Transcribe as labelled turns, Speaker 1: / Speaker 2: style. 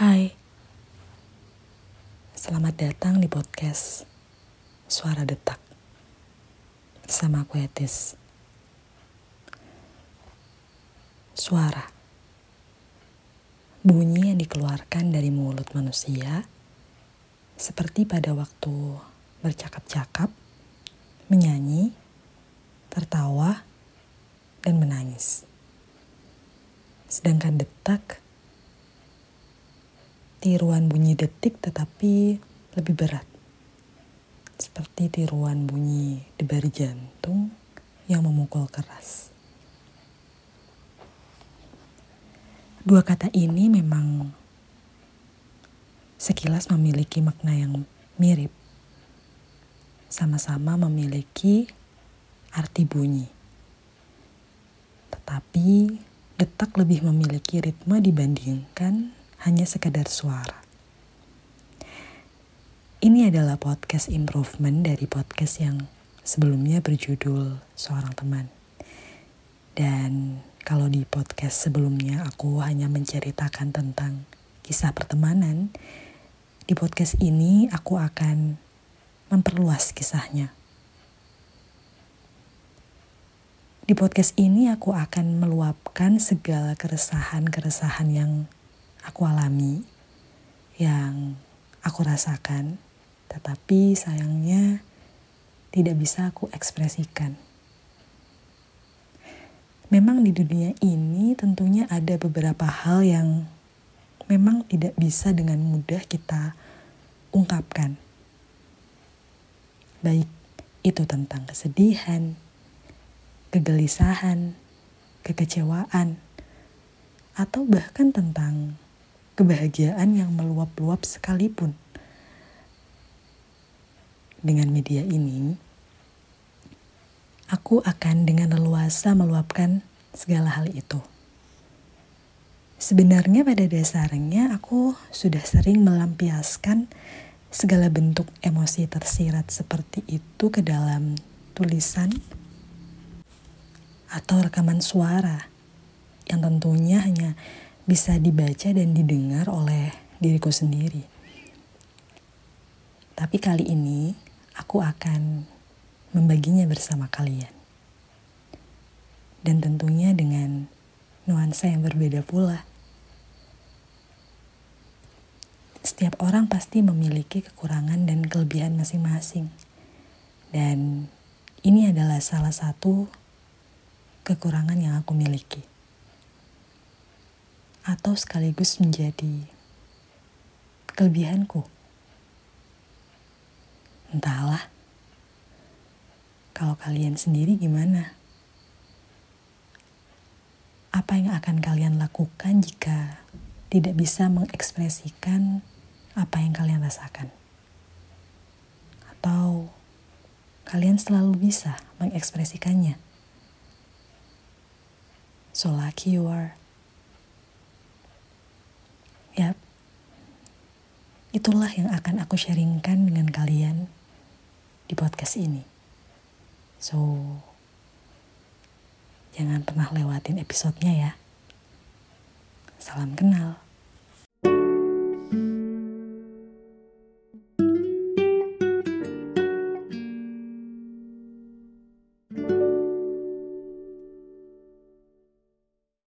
Speaker 1: Hai, selamat datang di podcast Suara Detak bersama aku Etis. Suara bunyi yang dikeluarkan dari mulut manusia seperti pada waktu bercakap-cakap, menyanyi, tertawa, dan menangis. Sedangkan detak tiruan bunyi detik tetapi lebih berat. Seperti tiruan bunyi debar jantung yang memukul keras. Dua kata ini memang sekilas memiliki makna yang mirip. Sama-sama memiliki arti bunyi. Tetapi detak lebih memiliki ritme dibandingkan hanya sekadar suara. Ini adalah podcast improvement dari podcast yang sebelumnya berjudul Seorang Teman. Dan kalau di podcast sebelumnya aku hanya menceritakan tentang kisah pertemanan, di podcast ini aku akan memperluas kisahnya. Di podcast ini aku akan meluapkan segala keresahan-keresahan yang aku alami, yang aku rasakan, tetapi sayangnya tidak bisa aku ekspresikan. Memang di dunia ini tentunya ada beberapa hal yang memang tidak bisa dengan mudah kita ungkapkan. Baik itu tentang kesedihan, kegelisahan, kekecewaan, atau bahkan tentang kebahagiaan yang meluap-luap sekalipun. Dengan media ini, aku akan dengan leluasa meluapkan segala hal itu. Sebenarnya pada dasarnya aku sudah sering melampiaskan segala bentuk emosi tersirat seperti itu ke dalam tulisan atau rekaman suara yang tentunya hanya bisa dibaca dan didengar oleh diriku sendiri. Tapi kali ini aku akan membaginya bersama kalian. Dan tentunya dengan nuansa yang berbeda pula. Setiap orang pasti memiliki kekurangan dan kelebihan masing-masing. Dan ini adalah salah satu kekurangan yang aku miliki atau sekaligus menjadi kelebihanku. Entahlah, kalau kalian sendiri gimana? Apa yang akan kalian lakukan jika tidak bisa mengekspresikan apa yang kalian rasakan? Atau kalian selalu bisa mengekspresikannya? So lucky you are. Itulah yang akan aku sharingkan dengan kalian di podcast ini. So, jangan pernah lewatin episodenya ya. Salam kenal.